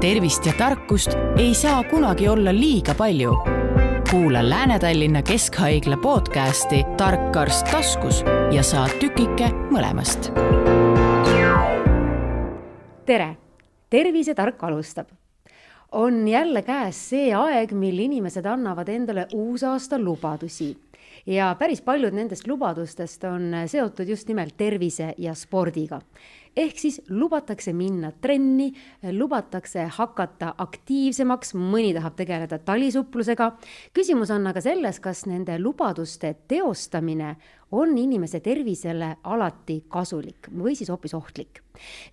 tervist ja tarkust ei saa kunagi olla liiga palju. kuula Lääne-Tallinna Keskhaigla podcasti Tark arst taskus ja saa tükike mõlemast. tere, Tervisetark alustab on jälle käes see aeg, mil inimesed annavad endale uusaasta lubadusi ja päris paljud nendest lubadustest on seotud just nimelt tervise ja spordiga ehk siis lubatakse minna trenni, lubatakse hakata aktiivsemaks, mõni tahab tegeleda talisupplusega. küsimus on aga selles, kas nende lubaduste teostamine on inimese tervisele alati kasulik või siis hoopis ohtlik.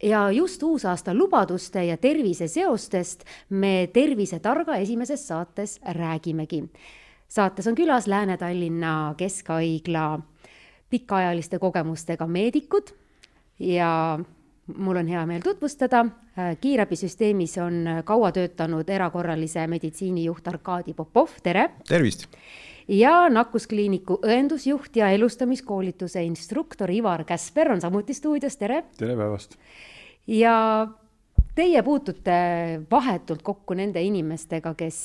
ja just uusaasta lubaduste ja tervise seostest me Tervisetarga esimeses saates räägimegi. saates on külas Lääne-Tallinna Keskhaigla pikaajaliste kogemustega meedikud ja mul on hea meel tutvustada, kiirabisüsteemis on kaua töötanud erakorralise meditsiini juht Arkadi Popov, tere! tervist! ja nakkuskliiniku õendusjuht ja elustamiskoolituse instruktor Ivar Käsper on samuti stuudios, tere! tere päevast! ja teie puutute vahetult kokku nende inimestega, kes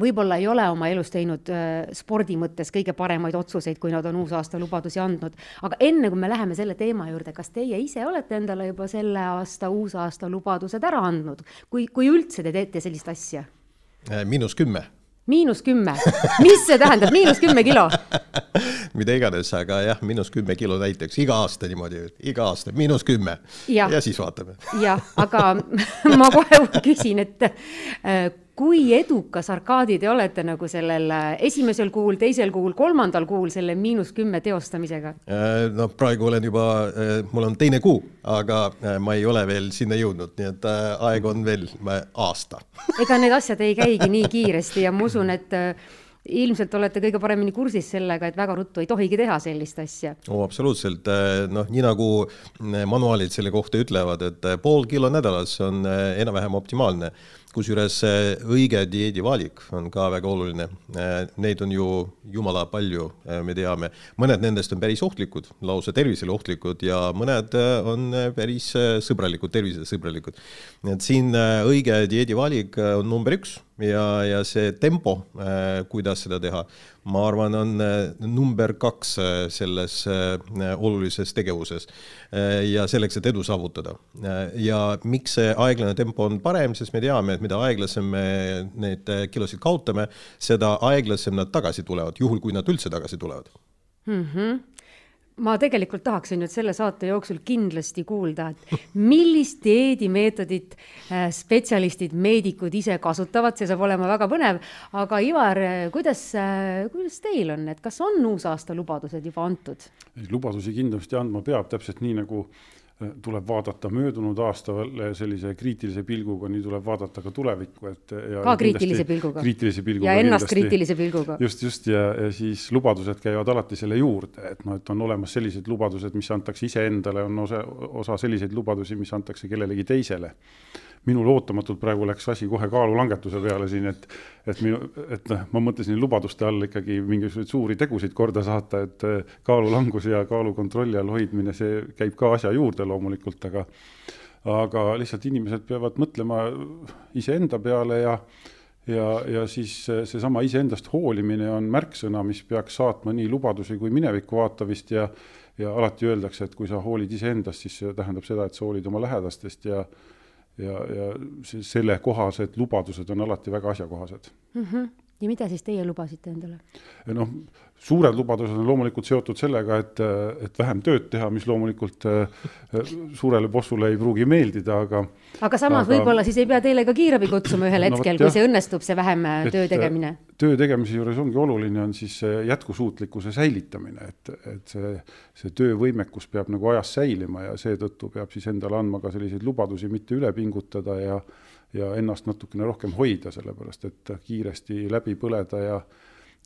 võib-olla ei ole oma elus teinud äh, spordi mõttes kõige paremaid otsuseid, kui nad on uusaasta lubadusi andnud. aga enne kui me läheme selle teema juurde, kas teie ise olete endale juba selle aasta uusaasta lubadused ära andnud, kui, kui üldse te teete sellist asja? Äh, miinus kümme. miinus kümme, mis see tähendab, miinus kümme kilo? mida iganes, aga jah, miinus kümme kilo näiteks iga aasta niimoodi, iga aasta miinus kümme ja. ja siis vaatame. jah, aga ma kohe küsin, et äh, kui edukas Arkaadi te olete nagu sellel äh, esimesel kuul, teisel kuul, kolmandal kuul selle miinus kümme teostamisega? Äh, no praegu olen juba, äh, mul on teine kuu, aga ma ei ole veel sinna jõudnud, nii et aeg on veel aasta. ega need asjad ei käigi nii kiiresti ja ma usun, et ilmselt olete kõige paremini kursis sellega, et väga ruttu ei tohigi teha sellist asja. oo, absoluutselt, noh, nii nagu manuaalid selle kohta ütlevad, et pool kilo nädalas on enam-vähem optimaalne kusjuures õige dieedivalik on ka väga oluline. Neid on ju jumala palju, me teame, mõned nendest on päris ohtlikud, lausa tervisele ohtlikud ja mõned on päris sõbralikud, tervisele sõbralikud. nii et siin õige dieedivalik on number üks ja, ja see tempo, kuidas seda teha, ma arvan, on number kaks selles olulises tegevuses. ja selleks, et edu saavutada. ja miks see aeglane tempo on parem, sest me teame, et mida aeglasem me neid kilosid kaotame, seda aeglasem nad tagasi tulevad, juhul kui nad üldse tagasi tulevad mm. -hmm ma tegelikult tahaksin nüüd selle saate jooksul kindlasti kuulda, et millist dieedimeetodit äh, spetsialistid, meedikud ise kasutavad, see saab olema väga põnev. aga Ivar, kuidas, äh, kuidas teil on, et kas on uusaasta lubadused juba antud? lubadusi kindlasti andma peab, täpselt nii nagu tuleb vaadata möödunud aastale sellise kriitilise pilguga, nii tuleb vaadata ka tulevikku, et. ka kriitilise pilguga. kriitilise pilguga. ja ennast kindlasti. kriitilise pilguga. just, just ja, ja siis lubadused käivad alati selle juurde, et noh, et on olemas sellised lubadused, mis antakse iseendale, on osa, osa selliseid lubadusi, mis antakse kellelegi teisele minul ootamatult praegu läks asi kohe kaalulangetuse peale siin, et, et minu, et noh, ma mõtlesin lubaduste all ikkagi mingisuguseid suuri tegusid korda saata, et eh, kaalulangus ja kaalu kontrolli all hoidmine, see käib ka asja juurde loomulikult, aga aga lihtsalt inimesed peavad mõtlema iseenda peale ja ja, ja siis seesama iseendast hoolimine on märksõna, mis peaks saatma nii lubadusi kui minevikku vaatamist ja ja alati öeldakse, et kui sa hoolid iseendast, siis see tähendab seda, et sa hoolid oma lähedastest ja ja, ja sellekohased lubadused on alati väga asjakohased mm. -hmm. ja mida siis teie lubasite endale? noh, suured lubadused on loomulikult seotud sellega, et, et vähem tööd teha, mis loomulikult äh, suurele bossule ei pruugi meeldida, aga. aga samas aga... võib-olla siis ei pea teile ka kiirabi kutsuma ühel hetkel no,, kui see õnnestub, see vähem äh, töö tegemine. töö tegemise juures ongi oluline, on siis jätkusuutlikkuse säilitamine, et, et see, see töövõimekus peab nagu ajas säilima ja seetõttu peab siis endale andma ka selliseid lubadusi, mitte üle pingutada ja ja ennast natukene rohkem hoida, sellepärast et kiiresti läbi põleda ja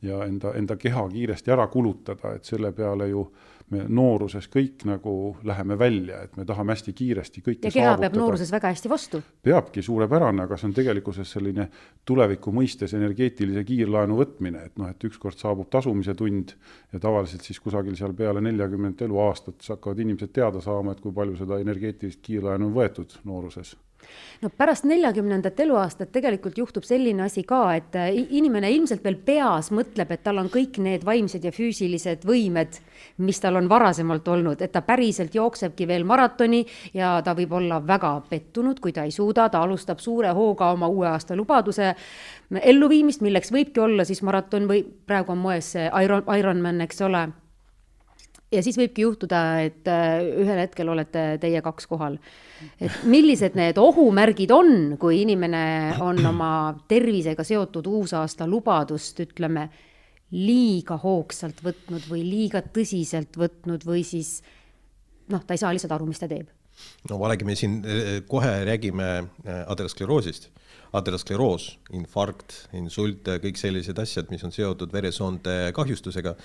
ja enda, enda keha kiiresti ära kulutada, et selle peale ju me nooruses kõik nagu läheme välja, et me tahame hästi kiiresti kõike ja keha saavutada. peab nooruses väga hästi vastu. peabki, suurepärane, aga see on tegelikkuses selline tuleviku mõistes energeetilise kiirlaenu võtmine, et noh, et ükskord saabub tasumise tund ja tavaliselt siis kusagil seal peale neljakümmet eluaastat hakkavad inimesed teada saama, et kui palju seda energeetilist kiirlaenu on võetud nooruses no pärast neljakümnendat eluaastat tegelikult juhtub selline asi ka, et äh, inimene ilmselt veel peas mõtleb, et tal on kõik need vaimsed ja füüsilised võimed, mis tal on varasemalt olnud, et ta päriselt jooksebki veel maratoni ja ta võib olla väga pettunud, kui ta ei suuda, ta alustab suure hooga oma uue aasta lubaduse elluviimist, milleks võibki olla siis maraton või praegu on moes see Iron, Ironman, eks ole ja siis võibki juhtuda, et äh, ühel hetkel olete teie kaks kohal. Et millised need ohumärgid on, kui inimene on oma tervisega seotud uusaasta lubadust, ütleme, liiga hoogsalt võtnud või liiga tõsiselt võtnud või siis noh, ta ei saa lihtsalt aru, mis ta teeb no vaadake, me siin äh, kohe räägime äh, ateroskleroosist ateroskleroos, infarkt, insult, kõik sellised asjad, mis on seotud veresoonte kahjustusega.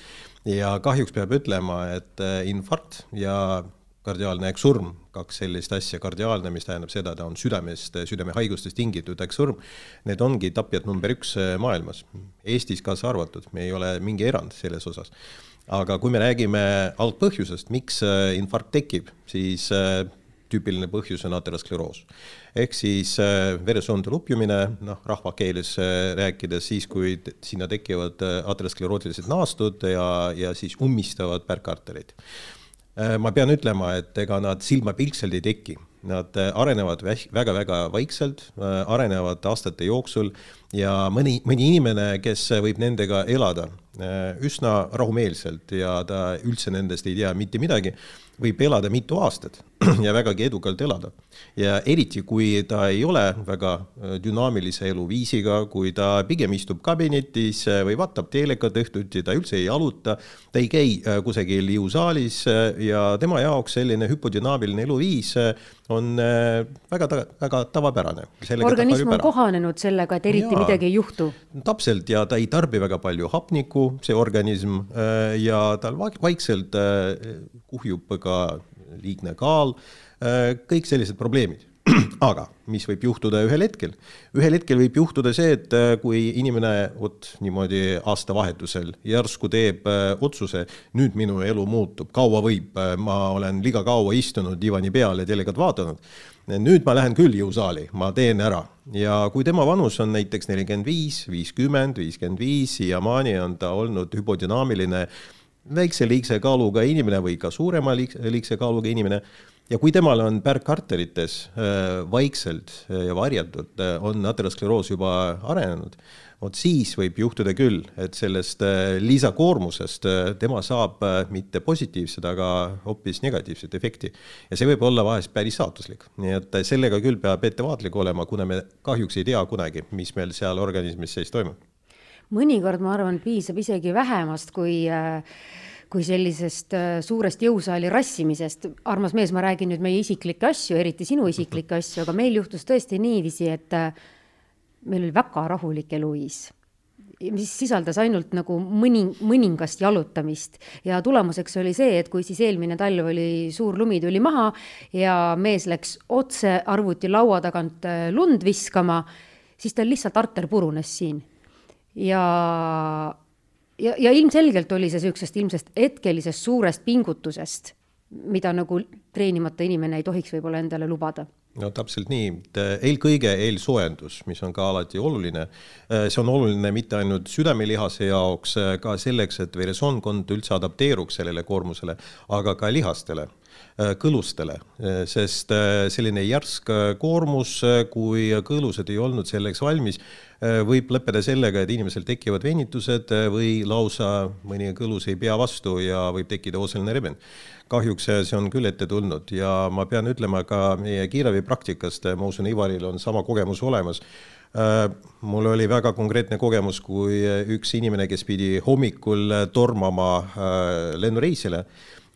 ja kahjuks peab ütlema, et infarkt ja kardiaalne äkksurm, kaks sellist asja, kardiaalne, mis tähendab seda, ta on südamest, südamehaigustest tingitud äkksurm, need ongi tapjad number üks äh, maailmas, Eestis kaasa arvatud, me ei ole mingi erand selles osas. aga kui me räägime algpõhjusest, miks äh, infarkt tekib, siis tüüpiline põhjus on ateroskleroos. ehk siis äh, veresoonde lupjumine, noh, rahvakeeles äh, rääkides siis, kui sinna tekivad äh, aterosklerootilised naastud ja, ja siis ummistavad pärkarterid. Ma pean ütlema, et ega nad silmapilkselt ei teki. Nad arenevad väga-väga vaikselt, arenevad aastate jooksul ja mõni, mõni inimene, kes võib nendega elada üsna rahumeelselt ja ta üldse nendest ei tea mitte midagi, võib elada mitu aastat ja vägagi edukalt elada. ja eriti, kui ta ei ole väga äh, dünaamilise eluviisiga, kui ta pigem istub kabinetis äh, või vaatab telekat õhtuti, ta üldse ei jaluta, ta ei käi äh, kusagil jõusaalis ja tema jaoks selline hüpodünaamiline eluviis on väga, väga tavapärane. organism on kohanenud sellega, et eriti ja, midagi ei juhtu. täpselt ja ta ei tarbi väga palju hapnikku, see organism ja tal vaikselt kuhjub ka liigne kaal, äh, kõik sellised probleemid. aga mis võib juhtuda ühel hetkel? ühel hetkel võib juhtuda see, et äh, kui inimene vot niimoodi aastavahetusel järsku teeb äh, otsuse, nüüd minu elu muutub, kaua võib, ma olen liiga kaua istunud divani peal ja telekat vaadanud, nüüd ma lähen küll jõusaali, ma teen ära ja kui tema vanus on näiteks nelikümmend viis, viiskümmend, viiskümmend viis, siiamaani on ta olnud hüpodünaamiline väikse liigse kaaluga inimene või ka suurema liigse kaaluga inimene. Ja kui temal on pärkarterites äh, vaikselt äh, ja varjatult äh, on ateroskleroos juba arenenud, vot siis võib juhtuda küll, et sellest lisakoormusest tema saab mitte positiivset, aga hoopis negatiivset efekti. ja see võib olla vahest päris saatuslik, nii et sellega küll peab ettevaatlik olema, kuna me kahjuks ei tea kunagi, mis meil seal organismis sees toimub mõnikord ma arvan, piisab isegi vähemast, kui äh, kui sellisest äh, suurest jõusaali rassimisest. armas mees, ma räägin nüüd meie isiklikke asju, eriti sinu isiklikke asju, aga meil juhtus tõesti niiviisi, et äh, meil oli väga rahulik eluviis mis sisaldas ainult nagu mõni, mõningast jalutamist ja tulemuseks oli see, et kui siis eelmine talv oli suur lumi tuli maha ja mees läks otse arvuti laua tagant lund viskama, siis tal lihtsalt arter purunes siin ja, ja, ja ilmselgelt oli see niisugusest ilmsest hetkelisest suurest pingutusest, mida nagu treenimata inimene ei tohiks võib-olla endale lubada. No täpselt nii, eelkõige eelsoojendus, mis on ka alati oluline, see on oluline mitte ainult südamelihase jaoks, ka selleks, et veresoonkond üldse adapteeruks sellele koormusele, aga ka lihastele kõlustele, sest selline järsk koormus, kui kõlused ei olnud selleks valmis, Äh, võib lõppeda sellega, et inimesel tekivad venitused äh, või lausa mõni kõlus ei pea vastu ja võib tekkida ooseline rebend. kahjuks see on küll ette tulnud ja ma pean ütlema ka meie kiirabipraktikast, ma usun, Ivaril on sama kogemus olemas äh, mul oli väga konkreetne kogemus, kui üks inimene, kes pidi hommikul tormama lennureisile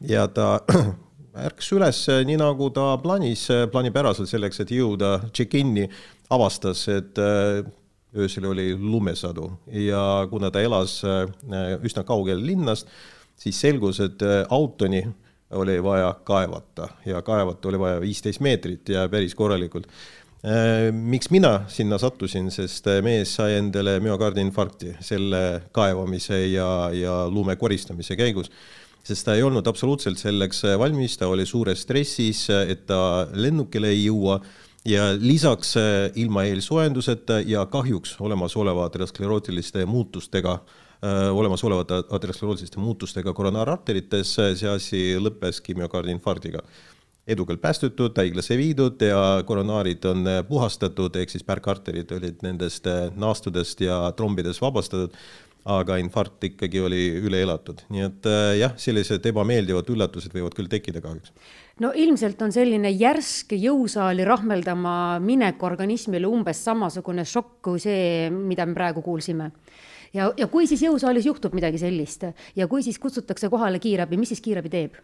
ja ta ärkas üles nii, nagu ta plaanis, plaanipäraselt selleks, et jõuda check-in'i, avastas, et öösel oli lumesadu. Ja kuna ta elas üsna kaugel linnast, siis selgus, et autoni oli vaja kaevata. Ja kaevata oli vaja viisteist meetrit ja päris korralikult. Miks mina sinna sattusin, sest mees sai endale müokardiinfarkti selle kaevamise ja, ja lume koristamise käigus sest ta ei olnud absoluutselt selleks valmis, ta oli suures stressis, et ta lennukile ei jõua. Ja lisaks ilma eelsoojenduseta ja kahjuks olemasoleva aterosklerootiliste muutustega olemasolevate aterosklerootiliste muutustega koronaararterites, see asi lõppeski müokardiinfarktiga edukalt päästetud, haiglasse viidud ja koronaarid on puhastatud, ehk siis pärkarterid olid nendest naastudest ja trombidest vabastatud, aga infarkt ikkagi oli üle elatud, nii et äh, jah, sellised ebameeldivad üllatused võivad küll tekkida kahjuks. no ilmselt on selline järsk jõusaali rahmeldama minek organismile umbes samasugune šokk kui see, mida me praegu kuulsime ja, ja kui siis jõusaalis juhtub midagi sellist ja kui siis kutsutakse kohale kiirabi, mis siis kiirabi teeb?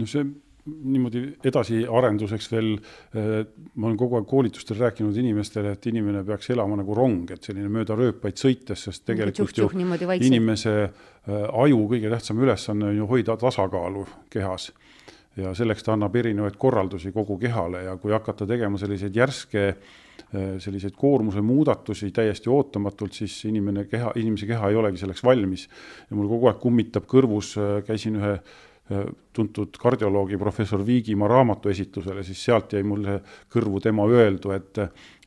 no see niimoodi edasiarenduseks veel, eh, ma olen kogu aeg koolitustel rääkinud inimestele, et inimene peaks elama nagu rong, et selline mööda rööpaid sõites, sest tegelikult ju inimese eh, aju kõige tähtsam ülesanne on ju hoida tasakaalu kehas. ja selleks ta annab erinevaid korraldusi kogu kehale ja kui hakata tegema selliseid järske eh, selliseid koormuse muudatusi täiesti ootamatult, siis inimene keha, inimese keha ei olegi selleks valmis. ja mul kogu aeg kummitab kõrvus, käisin ühe tuntud kardioloogi professor Viigimaa raamatu esitlusele, siis sealt jäi mulle kõrvu tema öeldu, et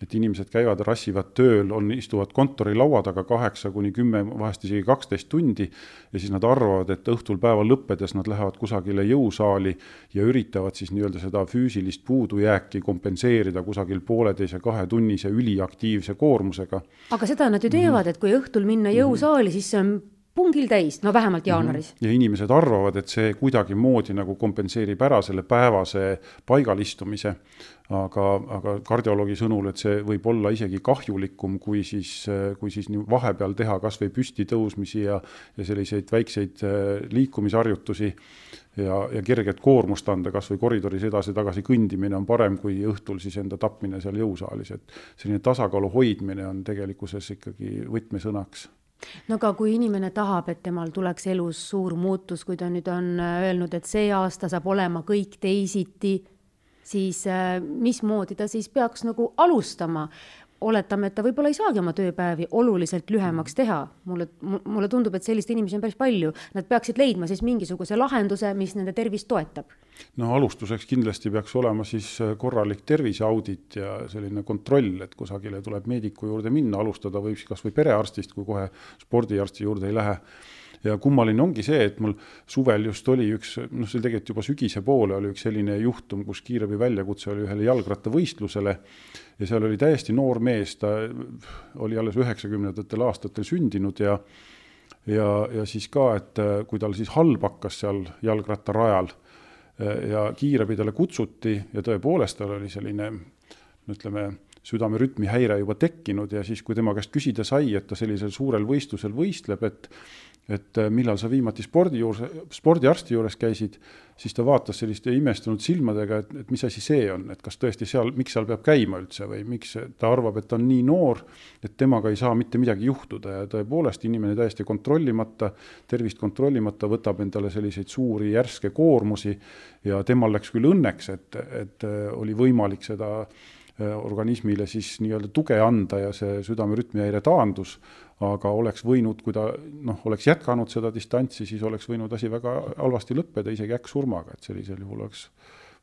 et inimesed käivad, rassivad tööl, on, istuvad kontorilaua taga kaheksa kuni kümme, vahest isegi kaksteist tundi ja siis nad arvavad, et õhtul päeva lõppedes nad lähevad kusagile jõusaali ja üritavad siis nii-öelda seda füüsilist puudujääki kompenseerida kusagil pooleteise, kahetunnise üliaktiivse koormusega. aga seda nad ju teevad, et kui õhtul minna jõusaali, siis see on pungil täis, no vähemalt jaanuaris mm. -hmm. ja inimesed arvavad, et see kuidagimoodi nagu kompenseerib ära selle päevase paigalistumise, aga, aga kardioloogi sõnul, et see võib olla isegi kahjulikum, kui siis, kui siis nii vahepeal teha kas või püstitõusmisi ja, ja selliseid väikseid äh, liikumisharjutusi ja, ja kerget koormust anda, kas või koridoris edasi-tagasi kõndimine on parem kui õhtul siis enda tapmine seal jõusaalis, et selline tasakaalu hoidmine on tegelikkuses ikkagi võtmesõnaks no aga kui inimene tahab, et temal tuleks elus suur muutus, kui ta nüüd on äh, öelnud, et see aasta saab olema kõik teisiti, siis äh, mismoodi ta siis peaks nagu alustama oletame, et ta võib-olla ei saagi oma tööpäevi oluliselt lühemaks teha. mulle, mulle tundub, et selliseid inimesi on päris palju. Nad peaksid leidma siis mingisuguse lahenduse, mis nende tervist toetab. no alustuseks kindlasti peaks olema siis äh, korralik terviseaudit ja selline kontroll, et kusagile tuleb meediku juurde minna, alustada võib siis kasvõi perearstist, kui kohe spordiarsti juurde ei lähe ja kummaline ongi see, et mul suvel just oli üks, noh, see oli tegelikult juba sügise poole oli üks selline juhtum, kus kiirabi väljakutse oli ühele jalgrattavõistlusele ja seal oli täiesti noor mees, ta oli alles üheksakümnendatel aastatel sündinud ja ja, ja siis ka, et kui tal siis halb hakkas seal jalgrattarajal ja kiirabi talle kutsuti ja tõepoolest tal oli selline no ütleme, südamerütmi häire juba tekkinud ja siis, kui tema käest küsida sai, et ta sellisel suurel võistlusel võistleb, et et äh, millal sa viimati spordi juures, spordiarsti juures käisid, siis ta vaatas selliste imestunud silmadega, et, et mis asi see on, et kas tõesti seal, miks seal peab käima üldse või miks ta arvab, et ta on nii noor, et temaga ei saa mitte midagi juhtuda. Ja tõepoolest inimene täiesti kontrollimata, tervist kontrollimata võtab endale selliseid suuri järske koormusi ja temal läks küll õnneks, et, et äh, oli võimalik seda äh, organismile siis nii-öelda tuge anda ja see südamerütmihäire taandus aga oleks võinud, kui ta noh, oleks jätkanud seda distantsi, siis oleks võinud asi väga halvasti lõppeda, isegi äkksurmaga, et sellisel juhul oleks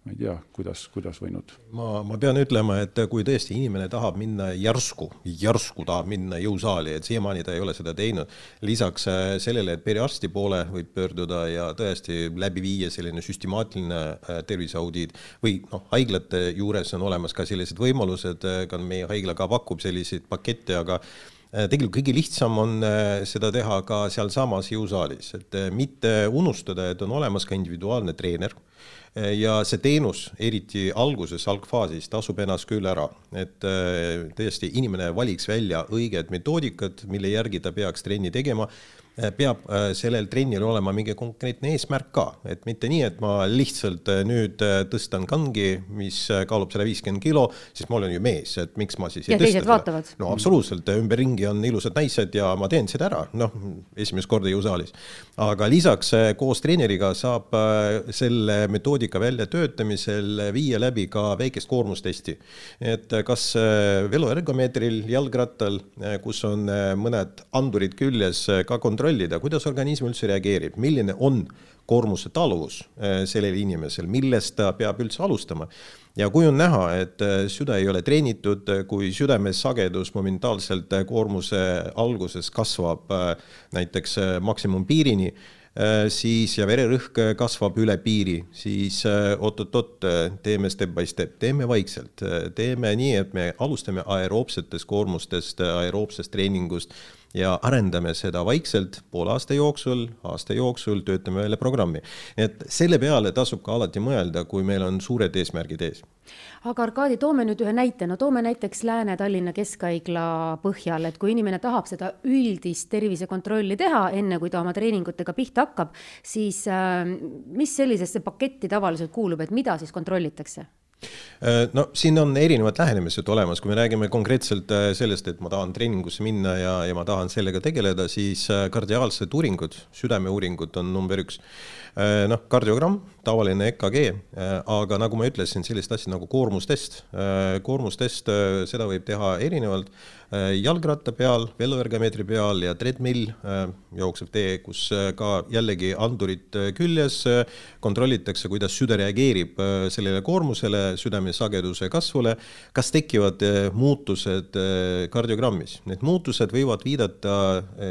ma ei tea, kuidas, kuidas võinud. ma, ma pean ütlema, et kui tõesti inimene tahab minna järsku, järsku tahab minna jõusaali, et siiamaani ta ei ole seda teinud, lisaks äh, sellele, et perearsti poole võib pöörduda ja tõesti läbi viia selline süstemaatiline äh, terviseaudiit või noh, haiglate juures on olemas ka sellised võimalused, äh, ka meie haigla ka pakub selliseid pakette, aga tegelikult kõige lihtsam on äh, seda teha ka sealsamas jõusaalis, et äh, mitte unustada, et on olemas ka individuaalne treener ja see teenus, eriti alguses, algfaasis, tasub ennast küll ära, et tõesti inimene valiks välja õiged metoodikad, mille järgi ta peaks trenni tegema Äh, peab äh, sellel trennil olema mingi konkreetne eesmärk ka, et mitte nii, et ma lihtsalt äh, nüüd tõstan kangi, mis kaalub sada viiskümmend kilo, siis ma olen ju mees, et miks ma siis ja teised vaatavad. no absoluutselt, ümberringi on ilusad naised ja ma teen seda ära, noh, esimest korda jõusaalis. aga lisaks koos treeneriga saab selle metoodika väljatöötamisel viia läbi ka väikest koormustesti. et kas veloergomeetril, jalgrattal, kus on mõned andurid küljes, ka kontrollida, kontrollida, kuidas organism üldse reageerib, milline on koormuse taluvus sellel inimesel, millest ta peab üldse alustama. Ja kui on näha, et süda ei ole treenitud, kui südame sagedus momentaalselt koormuse alguses kasvab näiteks maksimumpiirini, siis ja vererõhk kasvab üle piiri, siis oot-oot-oot, teeme step by step, teeme vaikselt, teeme nii, et me alustame aeroobsetest koormustest, aeroobsest treeningust ja arendame seda vaikselt poole aasta jooksul, aasta jooksul töötame välja programmi. et selle peale tasub ka alati mõelda, kui meil on suured eesmärgid ees aga Arkadi, toome nüüd ühe näite, no toome näiteks Lääne-Tallinna Keskhaigla põhjal, et kui inimene tahab seda üldist tervisekontrolli teha, enne kui ta oma treeningutega pihta hakkab, siis äh, mis sellisesse paketti tavaliselt kuulub, et mida siis kontrollitakse? Äh, no siin on erinevad lähenemised olemas, kui me räägime konkreetselt äh, sellest, et ma tahan treeningusse minna ja, ja ma tahan sellega tegeleda, siis äh, kardiaalsed uuringud, südameuuringud on number üks. noh, kardiogramm, tavaline EKG, aga nagu ma ütlesin, sellist asja nagu koormustest. koormustest, seda võib teha erinevalt Äh, jalgratta peal, veloergomeetri peal ja treadmill, äh, jooksev tee, kus äh, ka jällegi andurid küljes, kontrollitakse, kuidas süda reageerib sellele koormusele, südame sageduse kasvule, kas tekivad muutused kardiogrammis. Need muutused võivad viidata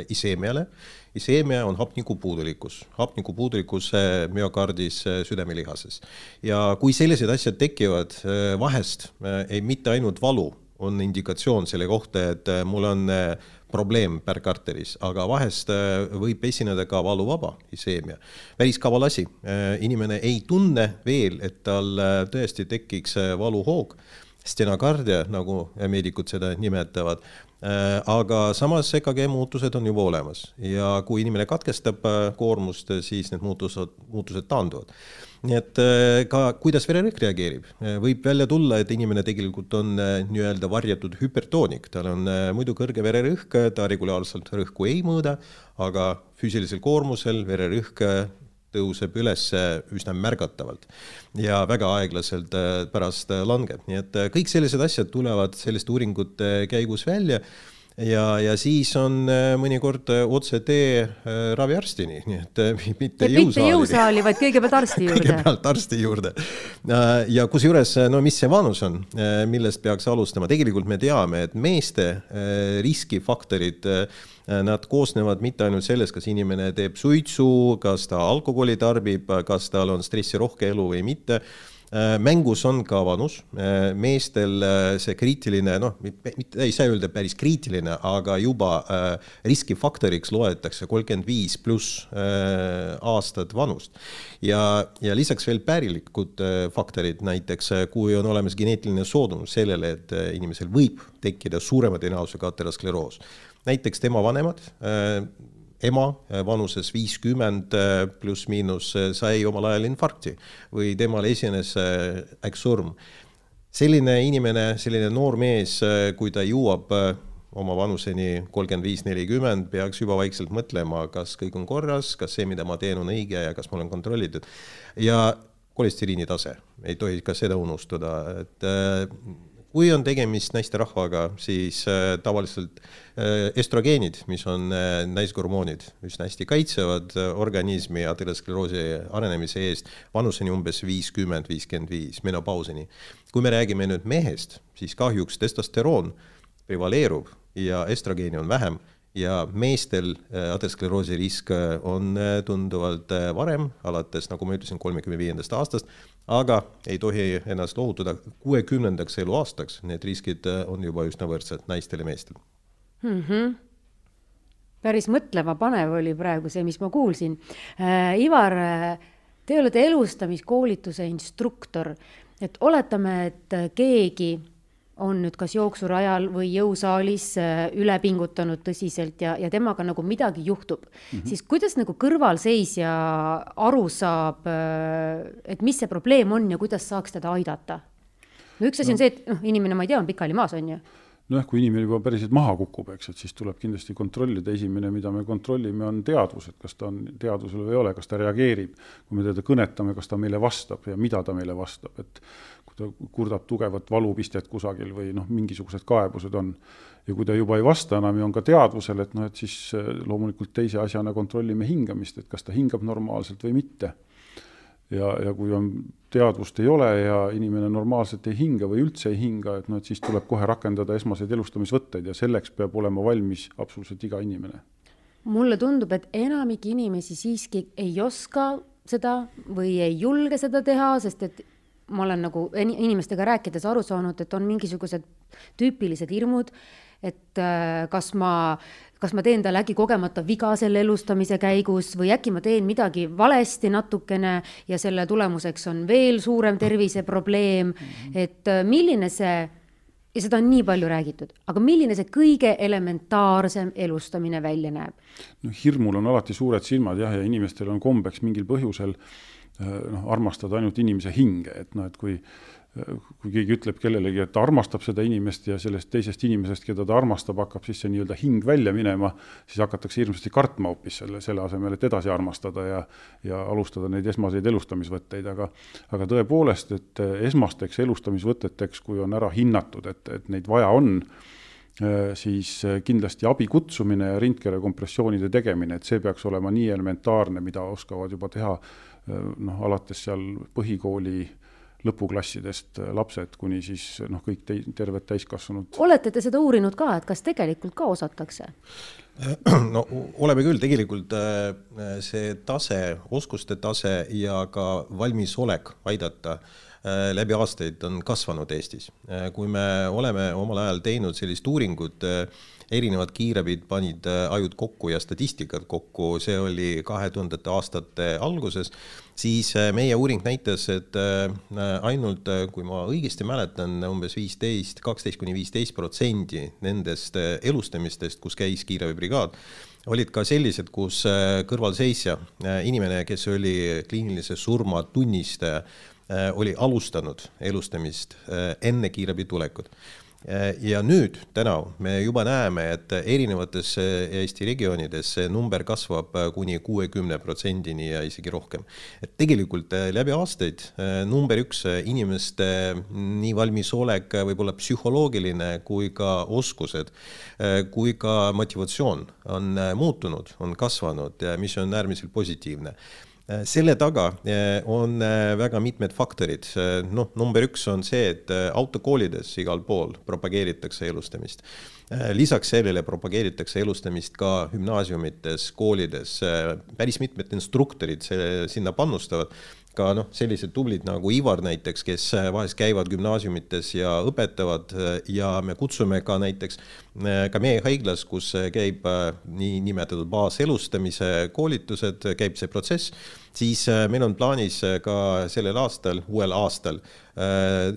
iseemiale, iseemia on hapnikupuudulikkus, hapnikupuudulikkus müokardis südamelihases. ja kui sellised asjad tekivad vahest, ei mitte ainult valu, on indikatsioon selle kohta, et äh, mul on äh, probleem pärkarteris, aga vahest äh, võib esineda ka valuvaba iseemia. päris kaval asi, inimene ei tunne veel, et tal tõesti tekiks valuhoog, stenokardia, nagu meedikud seda nimetavad, aga samas EKG muutused on juba olemas ja kui inimene katkestab koormust, siis need muutused, muutused taanduvad. Nii et äh, ka kuidas vererõhk reageerib, äh, võib välja tulla, et inimene tegelikult on äh, nii-öelda varjatud hüpertoonik, tal on muidu kõrge vererõhk, ta regulaarselt rõhku ei mõõda, aga füüsilisel koormusel vererõhk tõuseb üles üsna märgatavalt ja väga aeglaselt pärast langeb, nii et kõik sellised asjad tulevad selliste uuringute käigus välja ja, ja siis on äh, mõnikord äh, otsetee äh, raviarstini, nii et mitte jõusaali. mitte jõusaali, vaid kõigepealt arsti juurde. kõigepealt arsti juurde. ja kusjuures, no mis see vanus on, millest peaks alustama, tegelikult me teame, et meeste riskifaktorid Nad koosnevad mitte ainult sellest, kas inimene teeb suitsu, kas ta alkoholi tarbib, kas tal on stressirohke elu või mitte mängus on ka vanus, äh, meestel äh, see kriitiline, noh, mitte ei saa öelda päris kriitiline, aga juba riskifaktoriks loetakse kolmkümmend viis pluss aastat vanust. ja, ja lisaks veel pärilikud faktorid, näiteks kui on olemas geneetiline soodumus sellele, et inimesel võib tekkida suurema tõenäosusega ateroskleroos. näiteks tema vanemad ema äh, vanuses viiskümmend äh, pluss-miinus äh, sai omal ajal infarkti või temal esines äkksurm. selline inimene, selline noor mees, kui ta jõuab oma vanuseni kolmkümmend viis, nelikümmend, peaks juba vaikselt mõtlema, kas kõik on korras, kas see, mida ma teen, on õige ja kas mul on kontrollitud. ja kolesteriini tase, ei tohi ka seda unustada, et kui on tegemist naisterahvaga, siis äh, tavaliselt äh, estrogeenid, mis on äh, naishormoonid, üsna hästi kaitsevad organismi ateroskleroosi arenemise eest vanuseni umbes viiskümmend, viiskümmend viis, menopausini. kui me räägime nüüd mehest, siis kahjuks testosteroon prevaleerub ja estrogeeni on vähem ja meestel ateroskleroosi risk on tunduvalt varem, alates, nagu ma ütlesin, kolmekümne viiendast aastast, aga ei tohi ennast lohutada, kuuekümnendaks eluaastaks need riskid äh, on juba üsna võrdsed naistel ja meestel mm. -hmm päris mõtlema panev oli praegu see, mis ma kuulsin äh,. Ivar, äh, te olete elustamiskoolituse instruktor, et oletame, et keegi on nüüd kas jooksurajal või jõusaalis äh, üle pingutanud tõsiselt ja, ja temaga nagu midagi juhtub mm, -hmm. siis kuidas nagu kõrvalseisja aru saab, äh, et mis see probleem on ja kuidas saaks teda aidata? no üks asi no. on see, et noh, inimene, ma ei tea, on pikali maas, on ju nojah, kui inimene juba päriselt maha kukub, eks, et siis tuleb kindlasti kontrollida, esimene, mida me kontrollime, on teadvus, et kas ta on teadvusel või ei ole, kas ta reageerib. kui me teda kõnetame, kas ta meile vastab ja mida ta meile vastab, et ta kurdab tugevat valupistet kusagil või noh, mingisugused kaebused on. ja kui ta juba ei vasta enam ja on ka teadvusel, et noh, et siis äh, loomulikult teise asjana kontrollime hingamist, et kas ta hingab normaalselt või mitte ja, ja kui on, teadvust ei ole ja inimene normaalselt ei hinga või üldse ei hinga, et noh, et siis tuleb kohe rakendada esmaseid elustamisvõtteid ja selleks peab olema valmis absoluutselt iga inimene. mulle tundub, et enamik inimesi siiski ei oska seda või ei julge seda teha, sest et ma olen nagu inimestega rääkides aru saanud, et on mingisugused tüüpilised hirmud, et äh, kas ma kas ma teen talle äkki kogemata viga selle elustamise käigus või äkki ma teen midagi valesti natukene ja selle tulemuseks on veel suurem terviseprobleem, et äh, milline see, ja seda on nii palju räägitud, aga milline see kõige elementaarsem elustamine välja näeb? no hirmul on alati suured silmad jah, ja inimestel on kombeks mingil põhjusel äh, noh, armastada ainult inimese hinge, et noh, et kui kui keegi ütleb kellelegi, et ta armastab seda inimest ja sellest teisest inimesest, keda ta armastab, hakkab siis see nii-öelda hing välja minema, siis hakatakse hirmsasti kartma hoopis selle, selle asemel, et edasi armastada ja, ja alustada neid esmaseid elustamisvõtteid, aga, aga tõepoolest, et esmasteks elustamisvõteteks, kui on ära hinnatud, et, et neid vaja on, siis kindlasti abi kutsumine ja rindkere kompressioonide tegemine, et see peaks olema nii elementaarne, mida oskavad juba teha noh, alates seal põhikooli lõpuklassidest lapsed kuni siis noh, kõik tei-, terved täiskasvanud. olete te seda uurinud ka, et kas tegelikult ka osatakse? no oleme küll, tegelikult äh, see tase, oskuste tase ja ka valmisolek aidata äh, läbi aastaid on kasvanud Eestis. Äh, kui me oleme omal ajal teinud sellist uuringut, erinevad kiirabid panid ajud kokku ja statistikat kokku, see oli kahe tuhandete aastate alguses siis äh, meie uuring näitas, et äh, ainult, äh, kui ma õigesti mäletan, umbes viisteist, kaksteist kuni viisteist protsenti nendest elustamistest, kus käis kiirabibrigaad, olid ka sellised, kus kõrvalseisja, inimene, kes oli kliinilise surma tunnistaja, oli alustanud elustamist enne kiirabi tulekut Äh, ja nüüd, täna me juba näeme, et erinevates äh, Eesti regioonides see number kasvab äh, kuni kuuekümne protsendini ja isegi rohkem. et tegelikult läbi aastaid number üks inimeste nii valmisolek, võib-olla psühholoogiline kui ka oskused, kui ka motivatsioon on muutunud, on kasvanud, mis on äärmiselt positiivne Äh, selle taga äh, on äh, väga mitmed faktorid, noh, number üks on see, et autokoolides igal pool propageeritakse elustamist. lisaks sellele propageeritakse elustamist ka gümnaasiumites, koolides, päris mitmed instruktorid sinna panustavad ka noh, sellised tublid nagu Ivar näiteks, kes äh, vahest käivad gümnaasiumites ja õpetavad äh, ja me kutsume ka näiteks äh, ka meie haiglas, kus käib niinimetatud baaselustamise koolitused, käib see protsess, siis meil on plaanis ka sellel aastal, uuel aastal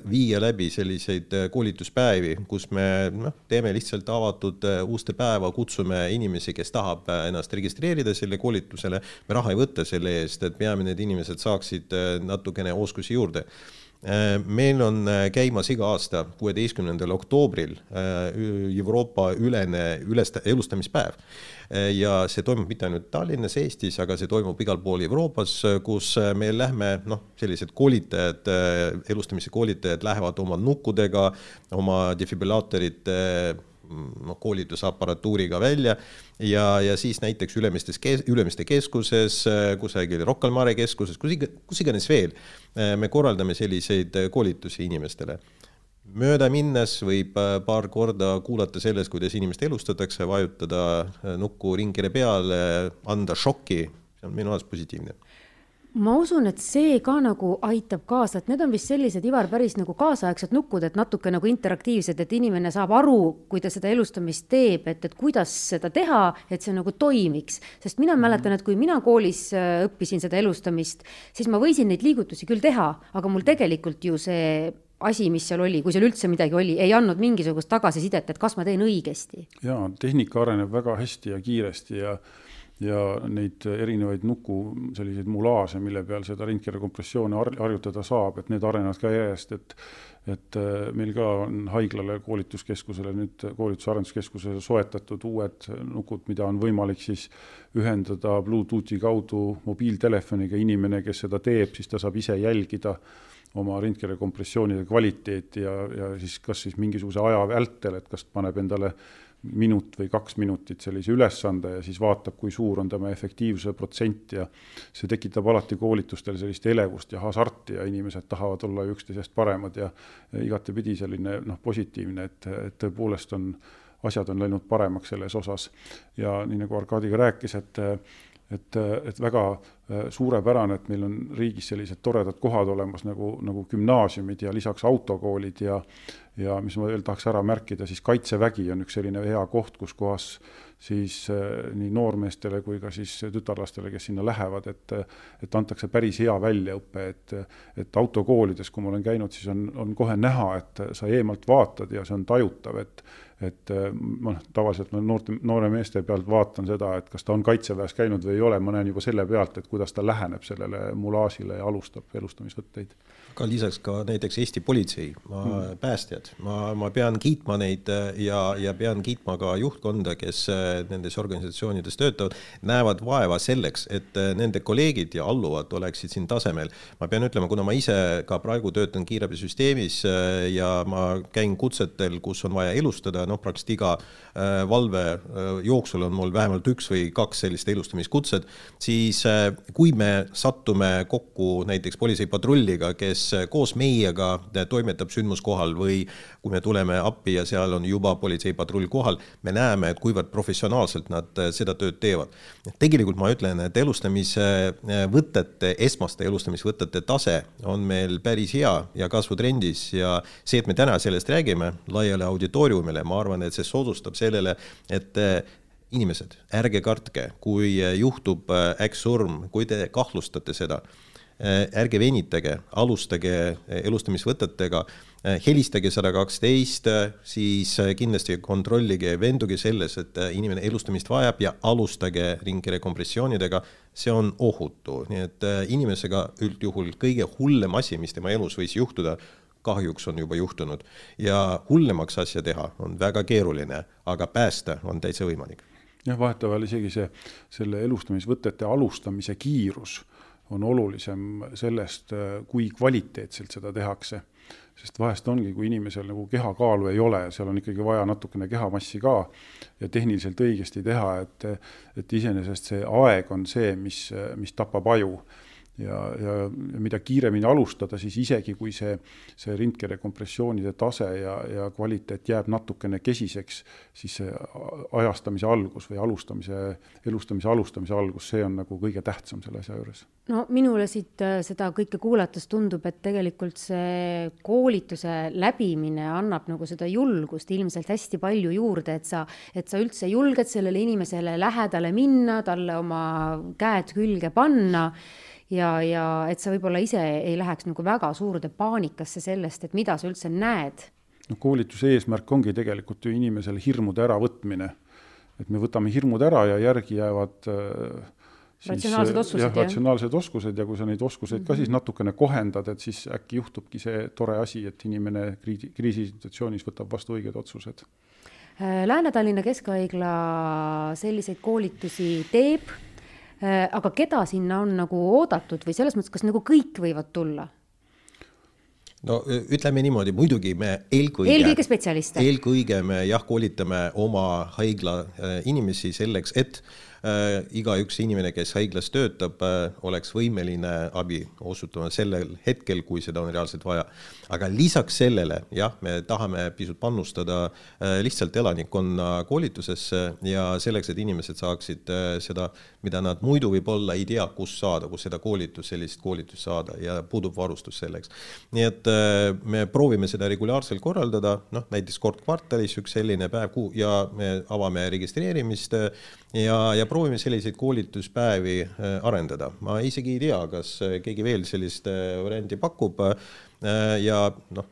viia läbi selliseid koolituspäevi, kus me noh, teeme lihtsalt avatud uste päeva, kutsume inimesi, kes tahab ennast registreerida selle koolitusele. me raha ei võta selle eest, et peame, need inimesed saaksid Äh, natukene oskusi juurde. Äh, meil on äh, käimas iga aasta, kuueteistkümnendal oktoobril Euroopa ülene ülest-, elustamispäev. ja see toimub mitte ainult Tallinnas, Eestis, aga see toimub igal pool Euroopas, kus me lähme, noh, sellised koolitajad, elustamise koolitajad lähevad oma nukkudega, oma defibrillaatorite noh, koolitusapparatuuriga välja. Ja, ja siis näiteks Ülemistes, Ülemiste keskuses, kusagil Rocca al Mare keskuses, kus iga, kus iganes veel, me korraldame selliseid koolitusi inimestele. Mööda minnes võib paar korda kuulata sellest, kuidas inimest elustatakse, vajutada nukku ringile peale, anda šoki, see on minu arust positiivne ma usun, et see ka nagu aitab kaasa, et need on vist sellised, Ivar, päris nagu kaasaegsed nukud, et natuke nagu interaktiivsed, et inimene saab aru, kui ta seda elustamist teeb, et, et kuidas seda teha, et see nagu toimiks. sest mina mhm. mäletan, et kui mina koolis äh, õppisin seda elustamist, siis ma võisin neid liigutusi küll teha, aga mul tegelikult ju see asi, mis seal oli, kui seal üldse midagi oli, ei andnud mingisugust tagasisidet, et kas ma teen õigesti. jaa, tehnika areneb väga hästi ja kiiresti ja ja neid erinevaid nuku selliseid mulaase, mille peal seda rindkere kompressiooni harjutada saab, et need arenevad ka järjest, et et äh, meil ka on haiglale, koolituskeskusele nüüd koolitus-arenduskeskusele soetatud uued nukud, mida on võimalik siis ühendada Bluetoothi kaudu mobiiltelefoniga, inimene, kes seda teeb, siis ta saab ise jälgida oma rindkere kompressioonide kvaliteeti ja, ja siis kas siis mingisuguse aja vältel, et kas paneb endale minut või kaks minutit sellise ülesande ja siis vaatab, kui suur on tema efektiivsuse protsent ja see tekitab alati koolitustel sellist elevust ja hasarti ja inimesed tahavad olla üksteisest paremad ja igatepidi selline noh, positiivne, et, et tõepoolest on, asjad on läinud paremaks selles osas. ja nii nagu Arkadi ka rääkis, et et, et väga suurepärane, et meil on riigis sellised toredad kohad olemas nagu, nagu gümnaasiumid ja lisaks autokoolid ja ja mis ma veel tahaks ära märkida, siis Kaitsevägi on üks selline hea koht, kus kohas siis äh, nii noormeestele kui ka siis tütarlastele, kes sinna lähevad, et et antakse päris hea väljaõpe, et et autokoolides, kui ma olen käinud, siis on, on kohe näha, et sa eemalt vaatad ja see on tajutav, et et noh, tavaliselt ma noorte, noore meeste pealt vaatan seda, et kas ta on kaitseväes käinud või ei ole, ma näen juba selle pealt, et kuidas ta läheneb sellele mulaažile ja alustab elustamisvõtteid. Aga lisaks ka näiteks Eesti politsei, ma mm., päästjad, ma, ma pean kiitma neid äh, ja, ja pean kiitma ka juhtkonda, kes äh, nendes organisatsioonides töötavad, näevad vaeva selleks, et nende kolleegid ja alluvad oleksid siin tasemel. ma pean ütlema, kuna ma ise ka praegu töötan kiirabisüsteemis ja ma käin kutsetel, kus on vaja elustada, noh, praktiliselt iga äh, valve äh, jooksul on mul vähemalt üks või kaks sellist elustamiskutset, siis äh, kui me sattume kokku näiteks politseipatrulliga, kes koos meiega toimetab sündmuskohal või kui me tuleme appi ja seal on juba politseipatrull kohal, me näeme, et kuivõrd professionaalselt nad seda tööd teevad. tegelikult ma ütlen, et elustamisvõtete, esmaste elustamisvõtete tase on meil päris hea ja kasvutrendis ja see, et me täna sellest räägime laiale auditooriumile, ma arvan, et see soodustab sellele, et eh, inimesed, ärge kartke, kui juhtub äkksurm, kui te kahtlustate seda, ärge venitage, alustage elustamisvõtetega, helistage sada kaksteist, siis kindlasti kontrollige, veenduge selles, et inimene elustamist vajab ja alustage ringkere kompressioonidega. see on ohutu, nii et inimesega üldjuhul kõige hullem asi, mis tema elus võis juhtuda, kahjuks on juba juhtunud ja hullemaks asja teha on väga keeruline, aga päästa on täitsa võimalik. jah, vahetevahel isegi see, selle elustamisvõtete alustamise kiirus on olulisem sellest, kui kvaliteetselt seda tehakse. sest vahest ongi, kui inimesel nagu kehakaalu ei ole, seal on ikkagi vaja natukene kehamassi ka ja tehniliselt õigesti teha, et, et iseenesest see aeg on see, mis, mis tapab aju ja, ja mida kiiremini alustada, siis isegi kui see, see rindkere kompressioonide tase ja, ja kvaliteet jääb natukene kesiseks, siis see ajastamise algus või alustamise, elustamise alustamise algus, see on nagu kõige tähtsam selle asja juures. no minule siit äh, seda kõike kuulates tundub, et tegelikult see koolituse läbimine annab nagu seda julgust ilmselt hästi palju juurde, et sa, et sa üldse julged sellele inimesele lähedale minna, talle oma käed külge panna ja, ja et sa võib-olla ise ei läheks nagu väga suurde paanikasse sellest, et mida sa üldse näed. noh, koolituse eesmärk ongi tegelikult ju inimesele hirmude äravõtmine. et me võtame hirmud ära ja järgi jäävad äh, siis, ratsionaalsed oskused, jah, ratsionaalsed oskused ja kui sa neid oskuseid mm -hmm. ka siis mhm. natukene kohendad, et siis äkki juhtubki see tore asi, et inimene kriisi, kriisisituatsioonis võtab vastu õiged otsused. Äh, Lääne-Tallinna Keskhaigla selliseid koolitusi teeb Äh, aga keda sinna on nagu oodatud või selles mõttes, kas nagu kõik võivad tulla? no ütleme niimoodi, muidugi me eelkõige. eelkõige spetsialiste. eelkõige me jah, koolitame oma haigla äh, inimesi selleks, et äh, igaüks inimene, kes haiglas töötab, äh, oleks võimeline abi osutama sellel hetkel, kui seda on reaalselt vaja. aga lisaks sellele jah, me tahame pisut panustada äh, lihtsalt elanikkonna koolitusesse ja selleks, et inimesed saaksid äh, seda, mida nad muidu võib-olla ei tea, kus saada, kus seda koolitust, sellist koolitust saada ja puudub varustus selleks. nii et me proovime seda regulaarselt korraldada, noh näiteks kord kvartalis üks selline päev ja me avame registreerimist ja, ja proovime selliseid koolituspäevi äh, arendada. ma isegi ei tea, kas äh, keegi veel sellist äh, varianti pakub ja noh,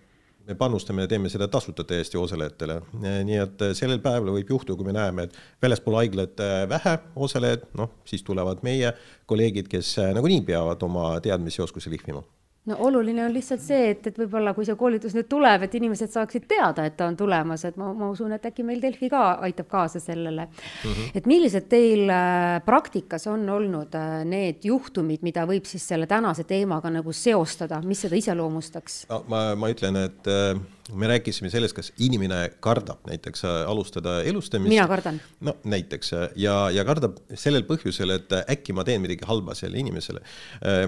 me panustame ja teeme seda tasuta täiesti osalejatele. nii et sellel päeval võib juhtuda, kui me näeme, et väljaspool haiglat vähe osalejaid, noh, siis tulevad meie kolleegid, kes nagunii peavad oma teadmisi ja oskusi lihvima no oluline on lihtsalt see, et, et võib-olla kui see koolitus nüüd tuleb, et inimesed saaksid teada, et ta on tulemas, et ma, ma usun, et äkki meil Delfi ka aitab kaasa sellele mm. -hmm. et millised teil äh, praktikas on olnud äh, need juhtumid, mida võib siis selle tänase teemaga nagu seostada, mis seda iseloomustaks no,? ma, ma ütlen, et äh me rääkisime sellest, kas inimene kardab näiteks äh, alustada elustamist. mina kardan. no näiteks äh, ja, ja kardab sellel põhjusel, et äh, äkki ma teen midagi halba sellele inimesele.